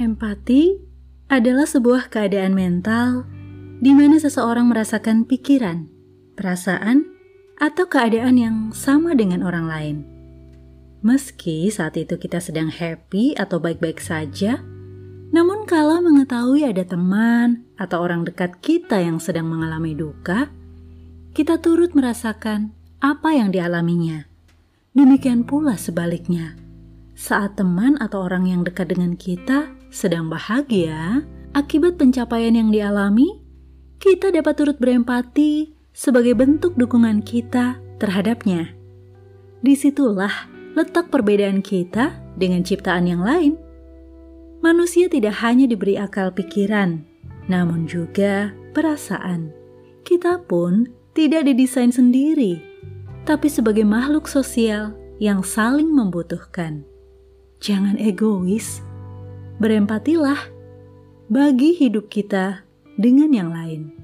Empati adalah sebuah keadaan mental di mana seseorang merasakan pikiran, perasaan, atau keadaan yang sama dengan orang lain. Meski saat itu kita sedang happy atau baik-baik saja, namun kalau mengetahui ada teman atau orang dekat kita yang sedang mengalami duka, kita turut merasakan apa yang dialaminya. Demikian pula sebaliknya saat teman atau orang yang dekat dengan kita sedang bahagia akibat pencapaian yang dialami, kita dapat turut berempati sebagai bentuk dukungan kita terhadapnya. Di situlah letak perbedaan kita dengan ciptaan yang lain. Manusia tidak hanya diberi akal pikiran, namun juga perasaan. Kita pun tidak didesain sendiri, tapi sebagai makhluk sosial yang saling membutuhkan. Jangan egois, berempatilah bagi hidup kita dengan yang lain.